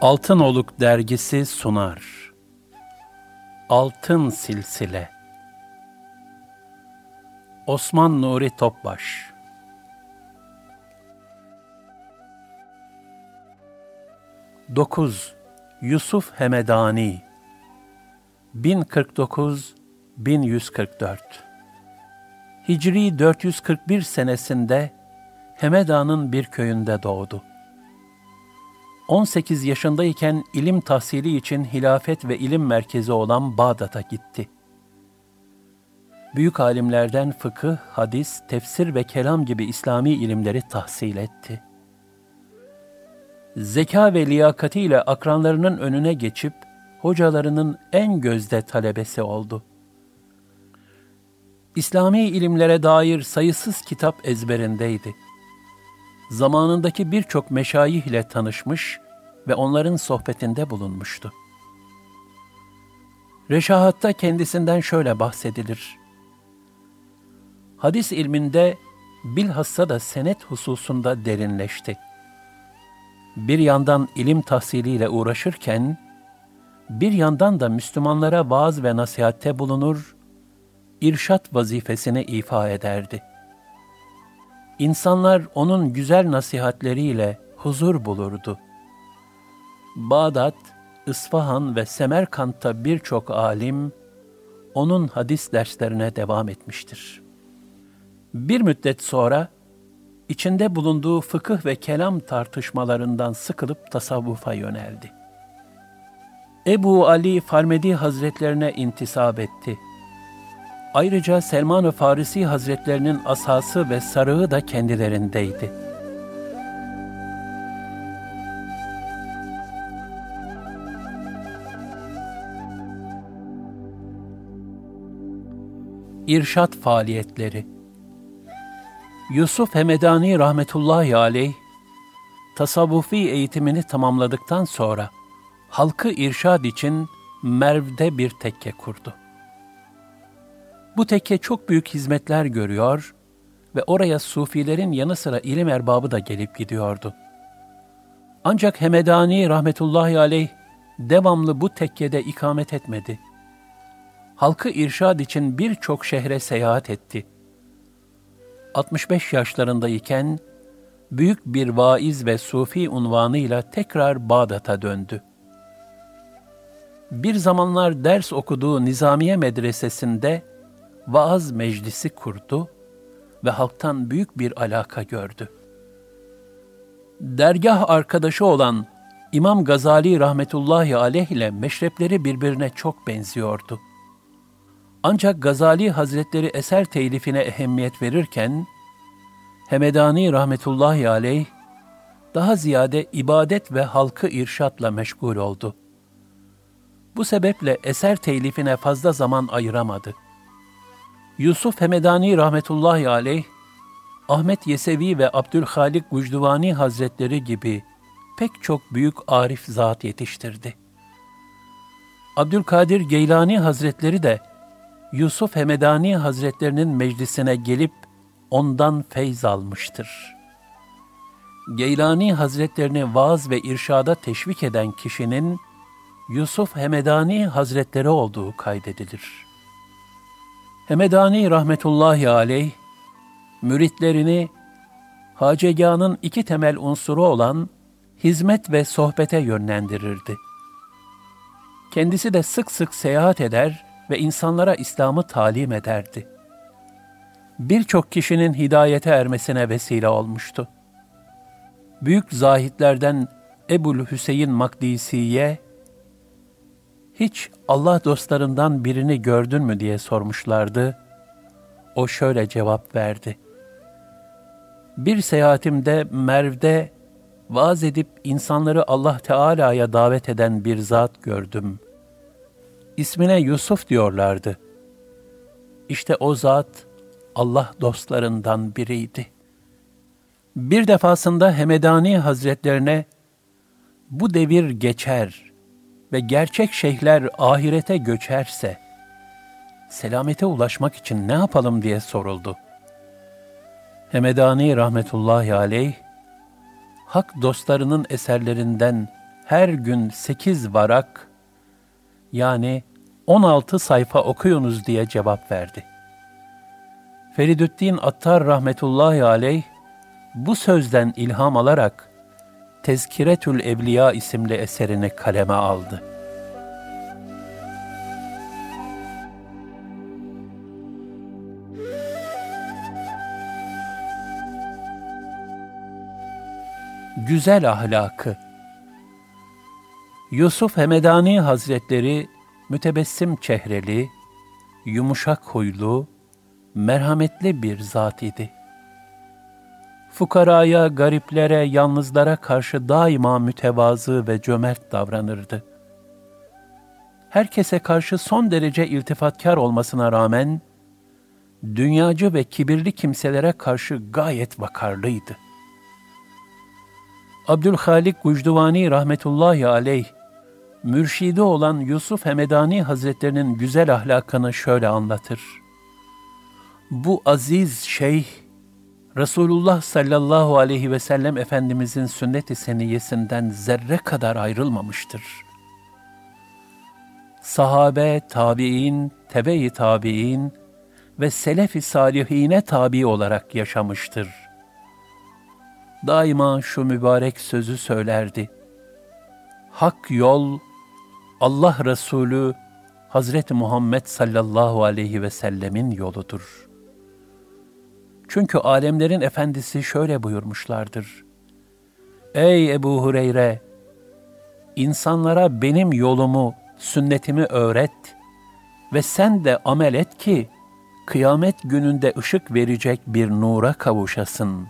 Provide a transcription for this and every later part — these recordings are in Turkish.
Altın Oluk dergisi sunar. Altın Silsile Osman Nuri Topbaş Dokuz Yusuf Hemedani 1049-1144 Hicri 441 senesinde Hemeda'nın bir köyünde doğdu. 18 yaşındayken ilim tahsili için hilafet ve ilim merkezi olan Bağdat'a gitti. Büyük alimlerden fıkıh, hadis, tefsir ve kelam gibi İslami ilimleri tahsil etti. Zeka ve liyakatiyle akranlarının önüne geçip hocalarının en gözde talebesi oldu. İslami ilimlere dair sayısız kitap ezberindeydi zamanındaki birçok meşayih ile tanışmış ve onların sohbetinde bulunmuştu. Reşahatta kendisinden şöyle bahsedilir. Hadis ilminde bilhassa da senet hususunda derinleşti. Bir yandan ilim tahsiliyle uğraşırken, bir yandan da Müslümanlara vaaz ve nasihatte bulunur, irşat vazifesini ifa ederdi.'' İnsanlar onun güzel nasihatleriyle huzur bulurdu. Bağdat, İsfahan ve Semerkant'ta birçok alim onun hadis derslerine devam etmiştir. Bir müddet sonra içinde bulunduğu fıkıh ve kelam tartışmalarından sıkılıp tasavvufa yöneldi. Ebu Ali Farmedi Hazretlerine intisap etti.'' Ayrıca Selman-ı Farisi Hazretlerinin asası ve sarığı da kendilerindeydi. İrşat faaliyetleri Yusuf Hemedani rahmetullahi aleyh, tasavvufi eğitimini tamamladıktan sonra halkı irşad için Merv'de bir tekke kurdu. Bu tekke çok büyük hizmetler görüyor ve oraya sufilerin yanı sıra ilim erbabı da gelip gidiyordu. Ancak Hemedani rahmetullahi aleyh devamlı bu tekkede ikamet etmedi. Halkı irşad için birçok şehre seyahat etti. 65 yaşlarındayken büyük bir vaiz ve sufi unvanıyla tekrar Bağdat'a döndü. Bir zamanlar ders okuduğu Nizamiye Medresesi'nde vaaz meclisi kurdu ve halktan büyük bir alaka gördü. Dergah arkadaşı olan İmam Gazali rahmetullahi aleyh ile meşrepleri birbirine çok benziyordu. Ancak Gazali Hazretleri eser telifine ehemmiyet verirken, Hemedani rahmetullahi aleyh, daha ziyade ibadet ve halkı irşatla meşgul oldu. Bu sebeple eser telifine fazla zaman ayıramadı.'' Yusuf Hemedani rahmetullahi aleyh, Ahmet Yesevi ve Abdülhalik Gucduvani Hazretleri gibi pek çok büyük arif zat yetiştirdi. Abdülkadir Geylani Hazretleri de Yusuf Hemedani Hazretlerinin meclisine gelip ondan feyz almıştır. Geylani Hazretlerini vaaz ve irşada teşvik eden kişinin Yusuf Hemedani Hazretleri olduğu kaydedilir.'' Hemedani rahmetullahi aleyh, müritlerini haceganın iki temel unsuru olan hizmet ve sohbete yönlendirirdi. Kendisi de sık sık seyahat eder ve insanlara İslam'ı talim ederdi. birçok kişinin hidayete ermesine vesile olmuştu. Büyük zahitlerden Ebul Hüseyin Makdisi'ye hiç Allah dostlarından birini gördün mü diye sormuşlardı. O şöyle cevap verdi. Bir seyahatimde Merv'de vaaz edip insanları Allah Teala'ya davet eden bir zat gördüm. İsmine Yusuf diyorlardı. İşte o zat Allah dostlarından biriydi. Bir defasında Hemedani Hazretlerine bu devir geçer ve gerçek şeyhler ahirete göçerse selamete ulaşmak için ne yapalım diye soruldu. Hemedani rahmetullahi aleyh hak dostlarının eserlerinden her gün sekiz varak yani on altı sayfa okuyunuz diye cevap verdi. Feridüddin Attar rahmetullahi aleyh bu sözden ilham alarak Tezkiretül Evliya isimli eserini kaleme aldı. Güzel ahlakı Yusuf Hemedani Hazretleri mütebessim çehreli, yumuşak huylu, merhametli bir zat idi fukaraya, gariplere, yalnızlara karşı daima mütevazı ve cömert davranırdı. Herkese karşı son derece iltifatkar olmasına rağmen, dünyacı ve kibirli kimselere karşı gayet vakarlıydı. Abdülhalik Gucduvani rahmetullahi aleyh, mürşidi olan Yusuf Hemedani Hazretlerinin güzel ahlakını şöyle anlatır. Bu aziz şeyh, Resulullah sallallahu aleyhi ve sellem Efendimizin sünnet-i seniyesinden zerre kadar ayrılmamıştır. Sahabe, tabi'in, tebe-i tabi'in ve selef-i salihine tabi olarak yaşamıştır. Daima şu mübarek sözü söylerdi. Hak yol, Allah Resulü, Hazreti Muhammed sallallahu aleyhi ve sellemin yoludur.'' Çünkü alemlerin efendisi şöyle buyurmuşlardır. Ey Ebu Hureyre! İnsanlara benim yolumu, sünnetimi öğret ve sen de amel et ki, kıyamet gününde ışık verecek bir nura kavuşasın.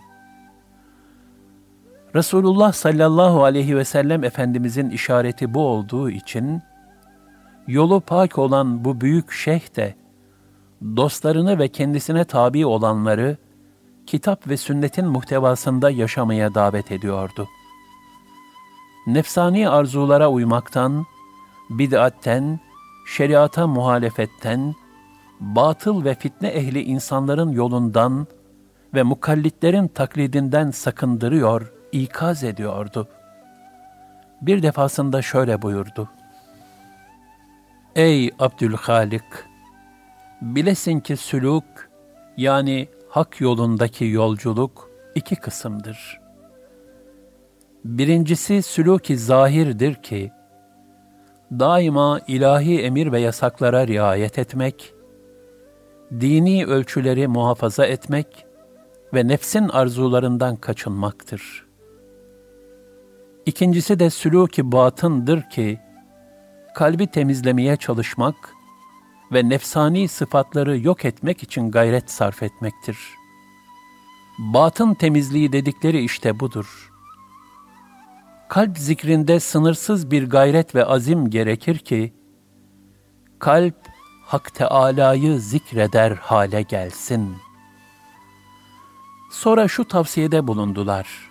Resulullah sallallahu aleyhi ve sellem Efendimizin işareti bu olduğu için, yolu pak olan bu büyük şeyh de, dostlarını ve kendisine tabi olanları, kitap ve sünnetin muhtevasında yaşamaya davet ediyordu. Nefsani arzulara uymaktan, bid'atten, şeriata muhalefetten, batıl ve fitne ehli insanların yolundan ve mukallitlerin taklidinden sakındırıyor, ikaz ediyordu. Bir defasında şöyle buyurdu. Ey Abdülhalik! Bilesin ki sülük, yani hak yolundaki yolculuk iki kısımdır. Birincisi sülûk-i zahirdir ki, daima ilahi emir ve yasaklara riayet etmek, dini ölçüleri muhafaza etmek ve nefsin arzularından kaçınmaktır. İkincisi de sülûk-i batındır ki, kalbi temizlemeye çalışmak ve nefsani sıfatları yok etmek için gayret sarf etmektir. Batın temizliği dedikleri işte budur. Kalp zikrinde sınırsız bir gayret ve azim gerekir ki, kalp Hak Teâlâ'yı zikreder hale gelsin. Sonra şu tavsiyede bulundular.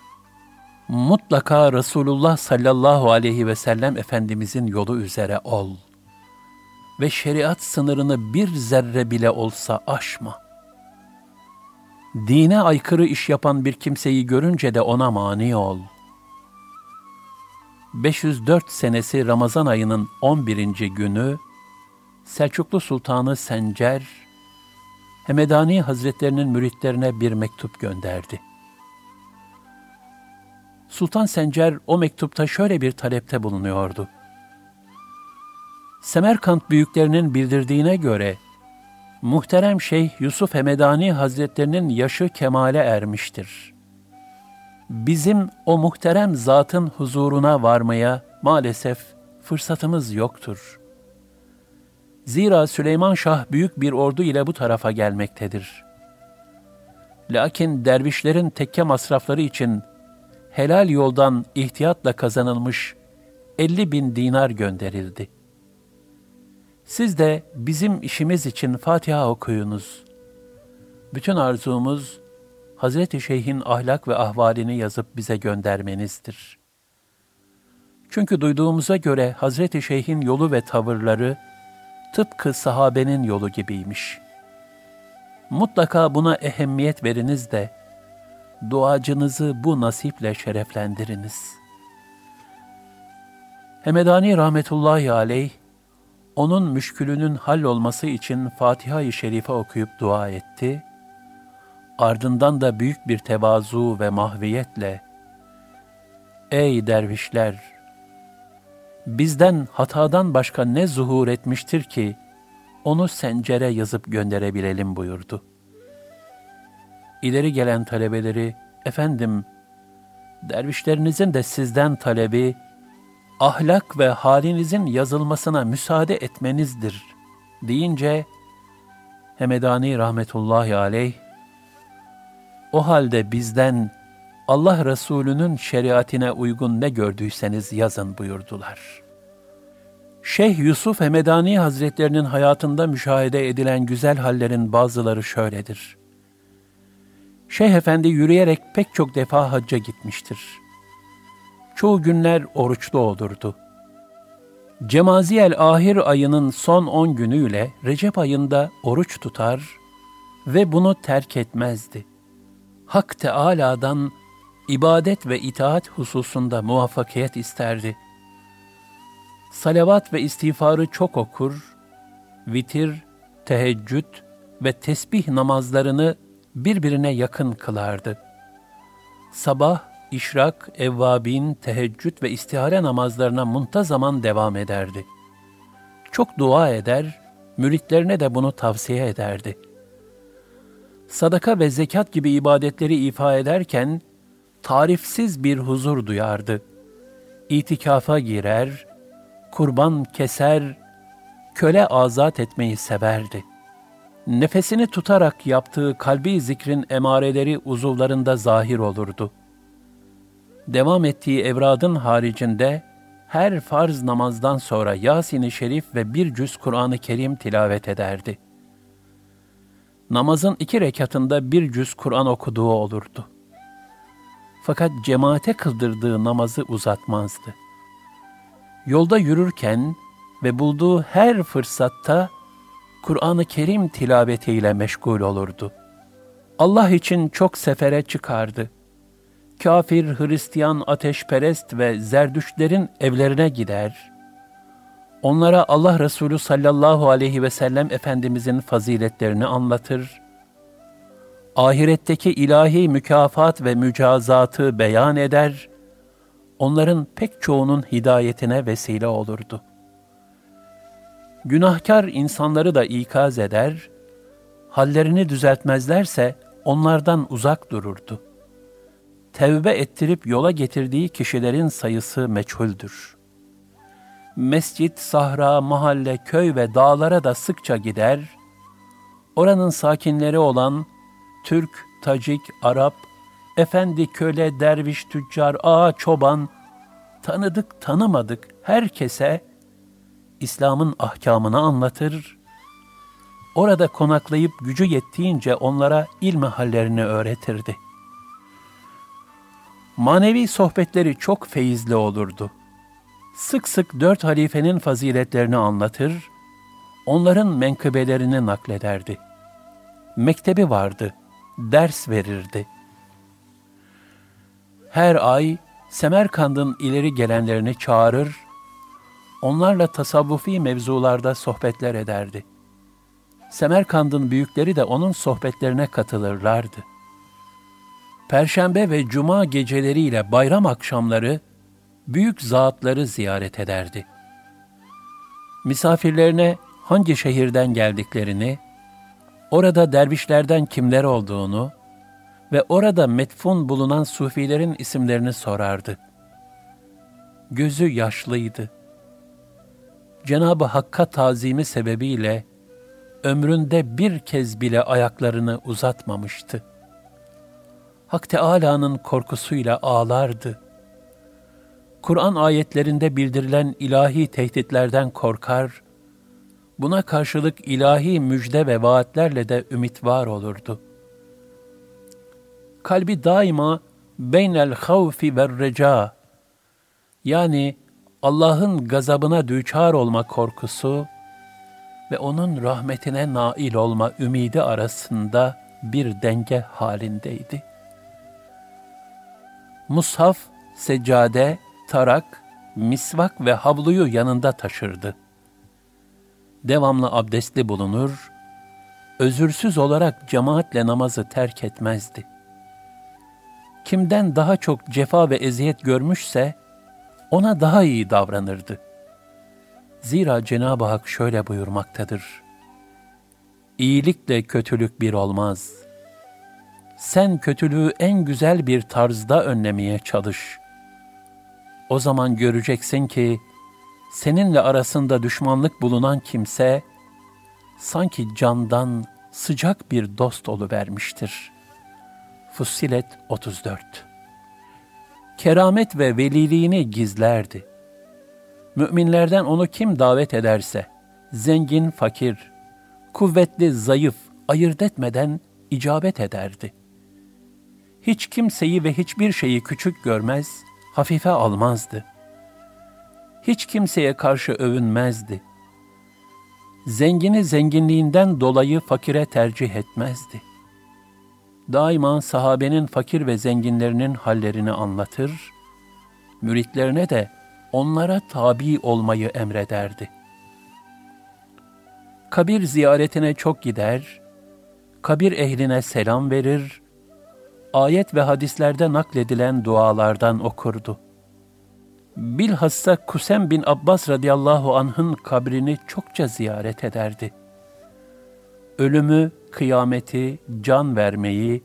Mutlaka Resulullah sallallahu aleyhi ve sellem Efendimizin yolu üzere ol.'' Ve şeriat sınırını bir zerre bile olsa aşma. Dine aykırı iş yapan bir kimseyi görünce de ona mani ol. 504 senesi Ramazan ayının 11. günü Selçuklu Sultanı Sencer, Hemedani Hazretlerinin müritlerine bir mektup gönderdi. Sultan Sencer o mektupta şöyle bir talepte bulunuyordu. Semerkant büyüklerinin bildirdiğine göre muhterem Şeyh Yusuf Hemedani Hazretlerinin yaşı kemale ermiştir. Bizim o muhterem zatın huzuruna varmaya maalesef fırsatımız yoktur. Zira Süleyman Şah büyük bir ordu ile bu tarafa gelmektedir. Lakin dervişlerin tekke masrafları için helal yoldan ihtiyatla kazanılmış 50 bin dinar gönderildi. Siz de bizim işimiz için Fatiha okuyunuz. Bütün arzumuz Hazreti Şeyh'in ahlak ve ahvalini yazıp bize göndermenizdir. Çünkü duyduğumuza göre Hazreti Şeyh'in yolu ve tavırları tıpkı sahabenin yolu gibiymiş. Mutlaka buna ehemmiyet veriniz de duacınızı bu nasiple şereflendiriniz. Hemedani rahmetullahi aleyh, onun müşkülünün hallolması için Fatiha-i Şerife okuyup dua etti. Ardından da büyük bir tevazu ve mahviyetle, Ey dervişler! Bizden hatadan başka ne zuhur etmiştir ki, onu sencere yazıp gönderebilelim buyurdu. İleri gelen talebeleri, efendim, dervişlerinizin de sizden talebi, ahlak ve halinizin yazılmasına müsaade etmenizdir deyince Hemedani rahmetullahi aleyh o halde bizden Allah Resulü'nün şeriatine uygun ne gördüyseniz yazın buyurdular. Şeyh Yusuf Hemedani Hazretlerinin hayatında müşahede edilen güzel hallerin bazıları şöyledir. Şeyh Efendi yürüyerek pek çok defa hacca gitmiştir.'' Çoğu günler oruçlu olurdu. Cemaziyel ahir ayının son on günüyle Recep ayında oruç tutar ve bunu terk etmezdi. Hak Teâlâ'dan ibadet ve itaat hususunda muvaffakiyet isterdi. Salavat ve istiğfarı çok okur, vitir, teheccüd ve tesbih namazlarını birbirine yakın kılardı. Sabah işrak, evvabin, teheccüd ve istihare namazlarına muntazaman devam ederdi. Çok dua eder, müritlerine de bunu tavsiye ederdi. Sadaka ve zekat gibi ibadetleri ifa ederken, tarifsiz bir huzur duyardı. İtikafa girer, kurban keser, köle azat etmeyi severdi. Nefesini tutarak yaptığı kalbi zikrin emareleri uzuvlarında zahir olurdu devam ettiği evradın haricinde her farz namazdan sonra Yasin-i Şerif ve bir cüz Kur'an-ı Kerim tilavet ederdi. Namazın iki rekatında bir cüz Kur'an okuduğu olurdu. Fakat cemaate kıldırdığı namazı uzatmazdı. Yolda yürürken ve bulduğu her fırsatta Kur'an-ı Kerim tilavetiyle meşgul olurdu. Allah için çok sefere çıkardı.'' Kafir, Hristiyan, ateşperest ve zerdüşlerin evlerine gider, onlara Allah Resulü sallallahu aleyhi ve sellem Efendimizin faziletlerini anlatır, ahiretteki ilahi mükafat ve mücazatı beyan eder, onların pek çoğunun hidayetine vesile olurdu. Günahkar insanları da ikaz eder, hallerini düzeltmezlerse onlardan uzak dururdu.'' Tevbe ettirip yola getirdiği kişilerin sayısı meçhuldür. Mescit, sahra, mahalle, köy ve dağlara da sıkça gider, oranın sakinleri olan Türk, Tacik, Arap, efendi, köle, derviş, tüccar, ağa, çoban, tanıdık, tanımadık herkese İslam'ın ahkamını anlatır, orada konaklayıp gücü yettiğince onlara ilmi hallerini öğretirdi.'' Manevi sohbetleri çok feyizli olurdu. Sık sık dört halifenin faziletlerini anlatır, onların menkıbelerini naklederdi. Mektebi vardı, ders verirdi. Her ay Semerkand'ın ileri gelenlerini çağırır, onlarla tasavvufi mevzularda sohbetler ederdi. Semerkand'ın büyükleri de onun sohbetlerine katılırlardı. Perşembe ve cuma geceleriyle bayram akşamları büyük zatları ziyaret ederdi. Misafirlerine hangi şehirden geldiklerini, orada dervişlerden kimler olduğunu ve orada metfun bulunan sufilerin isimlerini sorardı. Gözü yaşlıydı. Cenab-ı Hakk'a tazimi sebebiyle ömründe bir kez bile ayaklarını uzatmamıştı. Hak Teâlâ'nın korkusuyla ağlardı. Kur'an ayetlerinde bildirilen ilahi tehditlerden korkar, buna karşılık ilahi müjde ve vaatlerle de ümit var olurdu. Kalbi daima beynel havfi ve reca, yani Allah'ın gazabına düçar olma korkusu ve onun rahmetine nail olma ümidi arasında bir denge halindeydi. Mushaf, seccade, tarak, misvak ve havluyu yanında taşırdı. Devamlı abdestli bulunur, özürsüz olarak cemaatle namazı terk etmezdi. Kimden daha çok cefa ve eziyet görmüşse, ona daha iyi davranırdı. Zira Cenab-ı Hak şöyle buyurmaktadır. İyilikle kötülük bir olmaz. Sen kötülüğü en güzel bir tarzda önlemeye çalış. O zaman göreceksin ki, seninle arasında düşmanlık bulunan kimse, sanki candan sıcak bir dost vermiştir. Fussilet 34 Keramet ve veliliğini gizlerdi. Müminlerden onu kim davet ederse, zengin, fakir, kuvvetli, zayıf, ayırt etmeden icabet ederdi. Hiç kimseyi ve hiçbir şeyi küçük görmez, hafife almazdı. Hiç kimseye karşı övünmezdi. Zengini zenginliğinden dolayı fakire tercih etmezdi. Daima sahabenin fakir ve zenginlerinin hallerini anlatır, müritlerine de onlara tabi olmayı emrederdi. Kabir ziyaretine çok gider, kabir ehline selam verir, ayet ve hadislerde nakledilen dualardan okurdu. Bilhassa Kusem bin Abbas radıyallahu anh'ın kabrini çokça ziyaret ederdi. Ölümü, kıyameti, can vermeyi,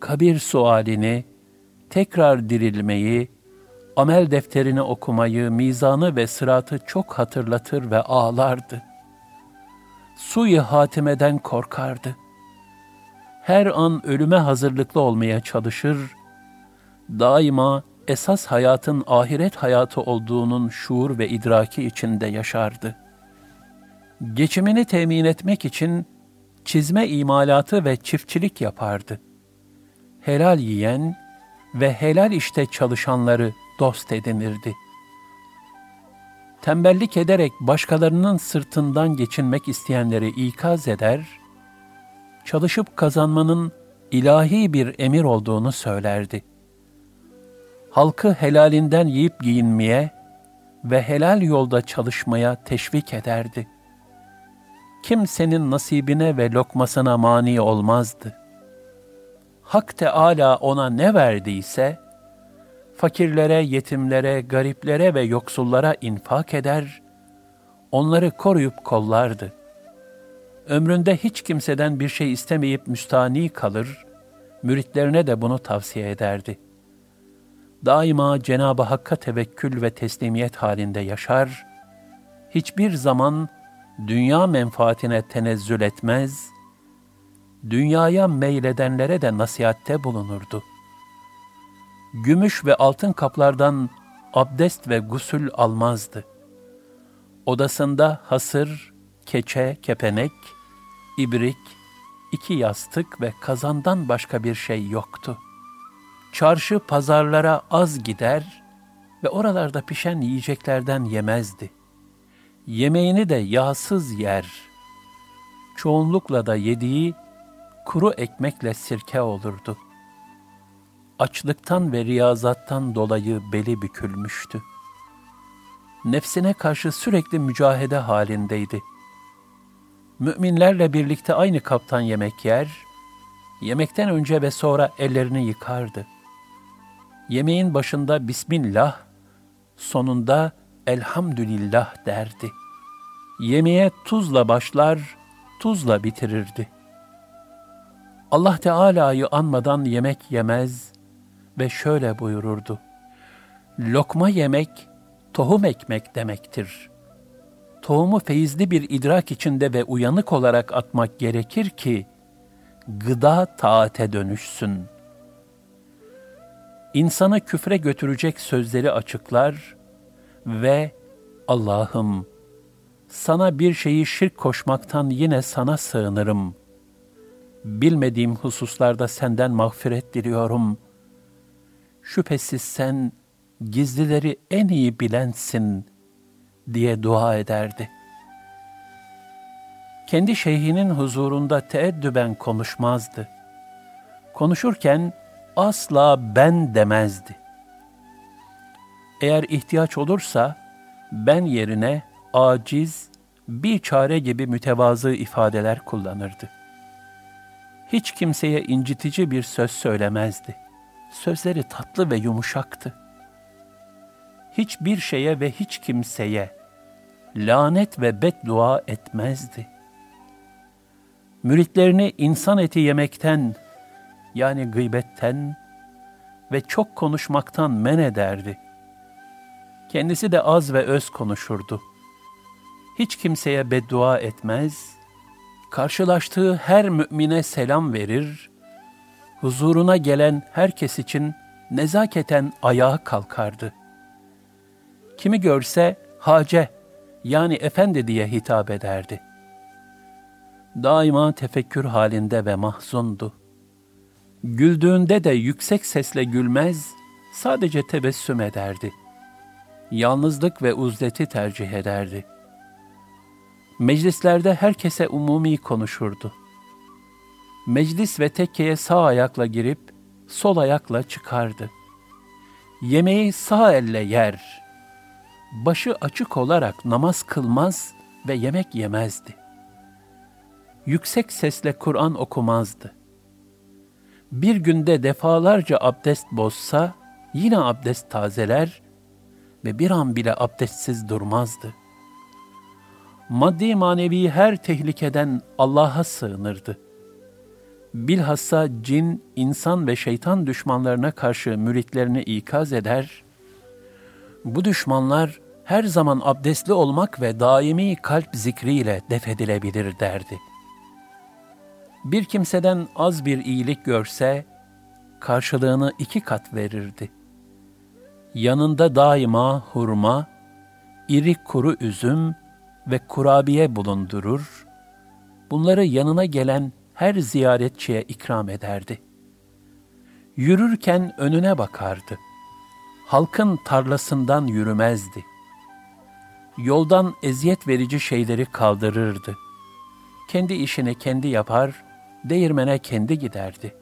kabir sualini, tekrar dirilmeyi, amel defterini okumayı, mizanı ve sıratı çok hatırlatır ve ağlardı. Suyu hatimeden korkardı. Her an ölüme hazırlıklı olmaya çalışır, daima esas hayatın ahiret hayatı olduğunun şuur ve idraki içinde yaşardı. Geçimini temin etmek için çizme imalatı ve çiftçilik yapardı. Helal yiyen ve helal işte çalışanları dost edinirdi. Tembellik ederek başkalarının sırtından geçinmek isteyenleri ikaz eder, çalışıp kazanmanın ilahi bir emir olduğunu söylerdi. Halkı helalinden yiyip giyinmeye ve helal yolda çalışmaya teşvik ederdi. Kimsenin nasibine ve lokmasına mani olmazdı. Hak Teâlâ ona ne verdiyse, fakirlere, yetimlere, gariplere ve yoksullara infak eder, onları koruyup kollardı. Ömründe hiç kimseden bir şey istemeyip müstani kalır, müritlerine de bunu tavsiye ederdi. Daima Cenab-ı Hakk'a tevekkül ve teslimiyet halinde yaşar, hiçbir zaman dünya menfaatine tenezzül etmez, dünyaya meyledenlere de nasihatte bulunurdu.'' gümüş ve altın kaplardan abdest ve gusül almazdı. Odasında hasır, keçe, kepenek, ibrik, iki yastık ve kazandan başka bir şey yoktu. Çarşı pazarlara az gider ve oralarda pişen yiyeceklerden yemezdi. Yemeğini de yağsız yer. Çoğunlukla da yediği kuru ekmekle sirke olurdu açlıktan ve riyazattan dolayı beli bükülmüştü. Nefsine karşı sürekli mücahede halindeydi. Müminlerle birlikte aynı kaptan yemek yer, yemekten önce ve sonra ellerini yıkardı. Yemeğin başında Bismillah, sonunda Elhamdülillah derdi. Yemeğe tuzla başlar, tuzla bitirirdi. Allah Teala'yı anmadan yemek yemez ve şöyle buyururdu. Lokma yemek, tohum ekmek demektir. Tohumu feyizli bir idrak içinde ve uyanık olarak atmak gerekir ki, gıda taate dönüşsün. İnsanı küfre götürecek sözleri açıklar ve Allah'ım sana bir şeyi şirk koşmaktan yine sana sığınırım. Bilmediğim hususlarda senden mağfiret diliyorum. Şüphesiz sen gizlileri en iyi bilensin diye dua ederdi. Kendi şeyhinin huzurunda teeddüben konuşmazdı. Konuşurken asla ben demezdi. Eğer ihtiyaç olursa ben yerine aciz, bir çare gibi mütevazı ifadeler kullanırdı. Hiç kimseye incitici bir söz söylemezdi. Sözleri tatlı ve yumuşaktı. Hiçbir şeye ve hiç kimseye lanet ve beddua etmezdi. Müritlerini insan eti yemekten yani gıybetten ve çok konuşmaktan men ederdi. Kendisi de az ve öz konuşurdu. Hiç kimseye beddua etmez, karşılaştığı her mümine selam verir, huzuruna gelen herkes için nezaketen ayağa kalkardı. Kimi görse hace yani efendi diye hitap ederdi. Daima tefekkür halinde ve mahzundu. Güldüğünde de yüksek sesle gülmez, sadece tebessüm ederdi. Yalnızlık ve uzleti tercih ederdi. Meclislerde herkese umumi konuşurdu. Meclis ve tekkeye sağ ayakla girip sol ayakla çıkardı. Yemeği sağ elle yer. Başı açık olarak namaz kılmaz ve yemek yemezdi. Yüksek sesle Kur'an okumazdı bir günde defalarca abdest bozsa yine abdest tazeler ve bir an bile abdestsiz durmazdı. Maddi manevi her tehlikeden Allah'a sığınırdı. Bilhassa cin, insan ve şeytan düşmanlarına karşı müritlerini ikaz eder. Bu düşmanlar her zaman abdestli olmak ve daimi kalp zikriyle defedilebilir derdi.'' bir kimseden az bir iyilik görse, karşılığını iki kat verirdi. Yanında daima hurma, iri kuru üzüm ve kurabiye bulundurur, bunları yanına gelen her ziyaretçiye ikram ederdi. Yürürken önüne bakardı. Halkın tarlasından yürümezdi. Yoldan eziyet verici şeyleri kaldırırdı. Kendi işini kendi yapar, değirmene kendi giderdi.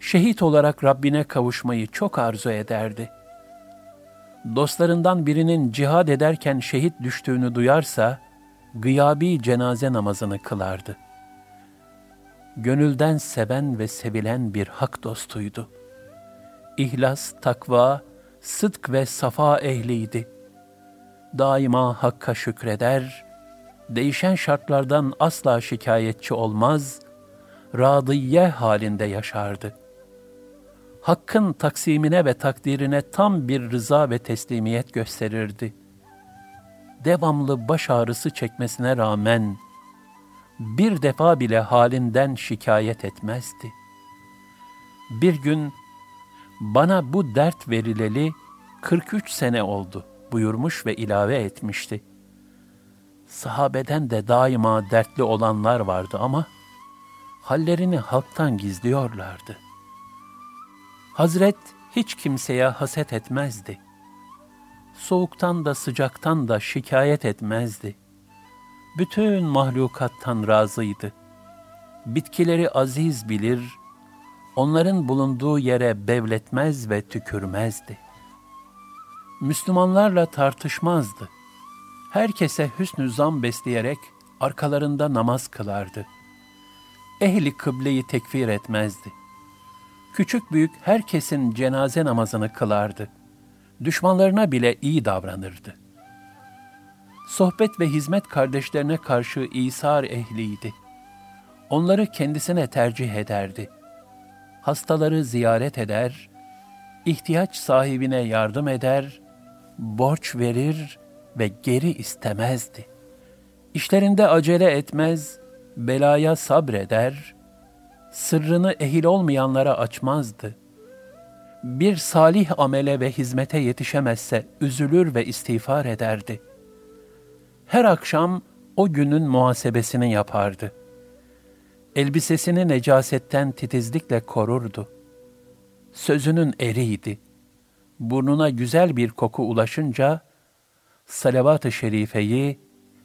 Şehit olarak Rabbine kavuşmayı çok arzu ederdi. Dostlarından birinin cihad ederken şehit düştüğünü duyarsa, gıyabi cenaze namazını kılardı. Gönülden seven ve sevilen bir hak dostuydu. İhlas, takva, sıdk ve safa ehliydi. Daima Hakk'a şükreder, değişen şartlardan asla şikayetçi olmaz, radiye halinde yaşardı. Hakkın taksimine ve takdirine tam bir rıza ve teslimiyet gösterirdi. Devamlı baş ağrısı çekmesine rağmen bir defa bile halinden şikayet etmezdi. Bir gün bana bu dert verileli 43 sene oldu buyurmuş ve ilave etmişti. Sahabeden de daima dertli olanlar vardı ama hallerini halktan gizliyorlardı. Hazret hiç kimseye haset etmezdi. Soğuktan da sıcaktan da şikayet etmezdi. Bütün mahlukattan razıydı. Bitkileri aziz bilir, onların bulunduğu yere bevletmez ve tükürmezdi. Müslümanlarla tartışmazdı herkese hüsnü zan besleyerek arkalarında namaz kılardı. Ehli kıbleyi tekfir etmezdi. Küçük büyük herkesin cenaze namazını kılardı. Düşmanlarına bile iyi davranırdı. Sohbet ve hizmet kardeşlerine karşı İsar ehliydi. onları kendisine tercih ederdi. Hastaları ziyaret eder, ihtiyaç sahibine yardım eder, borç verir ve geri istemezdi. İşlerinde acele etmez, belaya sabreder, sırrını ehil olmayanlara açmazdı. Bir salih amele ve hizmete yetişemezse üzülür ve istiğfar ederdi. Her akşam o günün muhasebesini yapardı. Elbisesini necasetten titizlikle korurdu. Sözünün eriydi. Burnuna güzel bir koku ulaşınca salavat-ı şerifeyi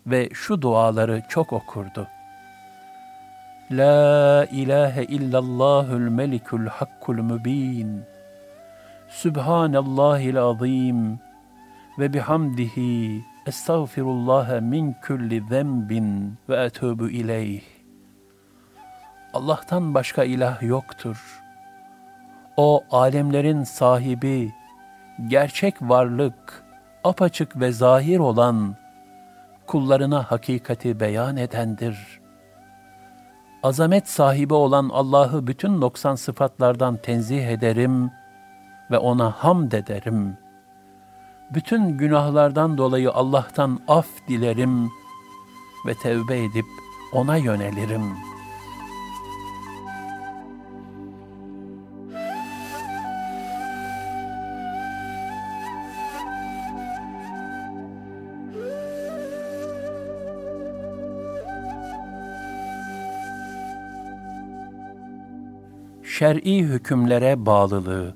ve şu duaları çok okurdu. La ilahe illallahul melikul hakkul mübin. Subhanallahil azim ve bihamdihi estağfirullah min kulli zenbin ve etûbü ileyh. Allah'tan başka ilah yoktur. O alemlerin sahibi, gerçek varlık, apaçık ve zahir olan, kullarına hakikati beyan edendir. Azamet sahibi olan Allah'ı bütün noksan sıfatlardan tenzih ederim ve ona hamd ederim. Bütün günahlardan dolayı Allah'tan af dilerim ve tevbe edip ona yönelirim.'' Şer'i hükümlere bağlılığı.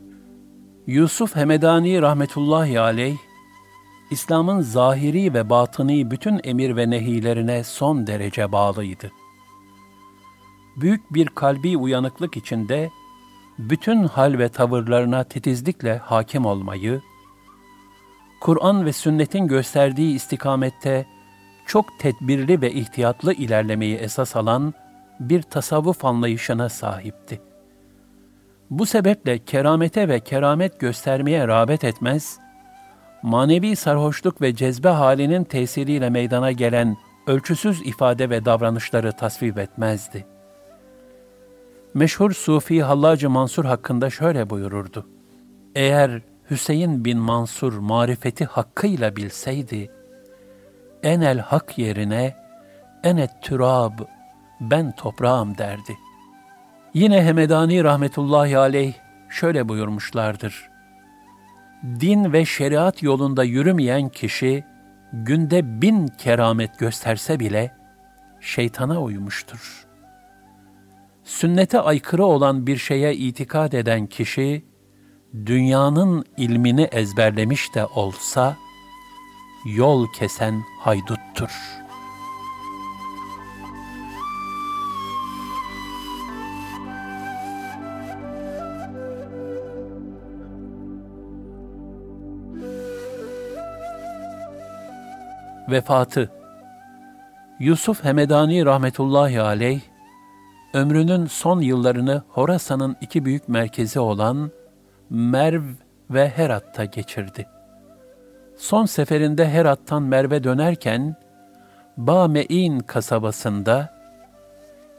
Yusuf Hemedani rahmetullahi aleyh, İslam'ın zahiri ve batıni bütün emir ve nehilerine son derece bağlıydı. Büyük bir kalbi uyanıklık içinde bütün hal ve tavırlarına titizlikle hakim olmayı, Kur'an ve sünnetin gösterdiği istikamette çok tedbirli ve ihtiyatlı ilerlemeyi esas alan bir tasavvuf anlayışına sahipti. Bu sebeple keramete ve keramet göstermeye rağbet etmez, manevi sarhoşluk ve cezbe halinin tesiriyle meydana gelen ölçüsüz ifade ve davranışları tasvip etmezdi. Meşhur Sufi Hallacı Mansur hakkında şöyle buyururdu. Eğer Hüseyin bin Mansur marifeti hakkıyla bilseydi, enel hak yerine enet türab, ben toprağım derdi.'' Yine Hemedani rahmetullahi aleyh şöyle buyurmuşlardır. Din ve şeriat yolunda yürümeyen kişi günde bin keramet gösterse bile şeytana uymuştur. Sünnete aykırı olan bir şeye itikad eden kişi, dünyanın ilmini ezberlemiş de olsa, yol kesen hayduttur.'' Vefatı Yusuf Hemedani rahmetullahi aleyh, ömrünün son yıllarını Horasan'ın iki büyük merkezi olan Merv ve Herat'ta geçirdi. Son seferinde Herat'tan Merv'e dönerken, Ba'me'in kasabasında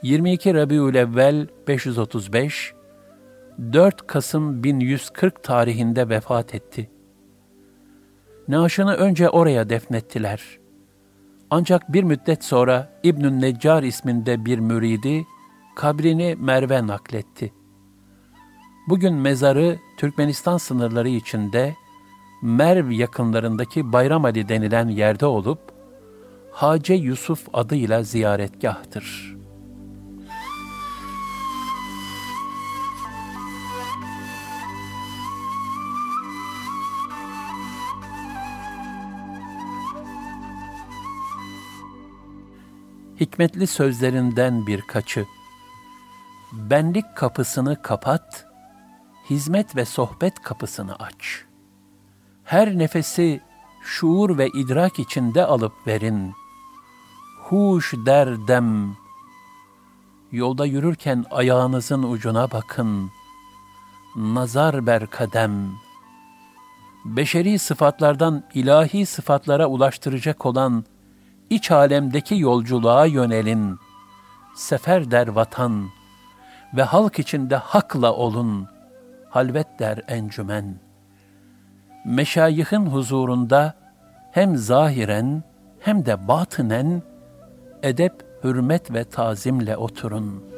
22 Rabiülevvel 535, 4 Kasım 1140 tarihinde vefat etti. Naaşını önce oraya defnettiler. Ancak bir müddet sonra İbnü Neccar isminde bir müridi kabrini Merve nakletti. Bugün mezarı Türkmenistan sınırları içinde Merv yakınlarındaki Bayram Ali denilen yerde olup Hace Yusuf adıyla ziyaretgahtır.'' Hikmetli sözlerinden birkaçı. Benlik kapısını kapat, hizmet ve sohbet kapısını aç. Her nefesi şuur ve idrak içinde alıp verin. Huş derdem. Yolda yürürken ayağınızın ucuna bakın. Nazar ber kadem. Beşeri sıfatlardan ilahi sıfatlara ulaştıracak olan iç alemdeki yolculuğa yönelin. sefer der vatan ve halk içinde hakla olun, halvet der encümen. Meşayihin huzurunda hem zahiren hem de batınen edep, hürmet ve tazimle oturun.''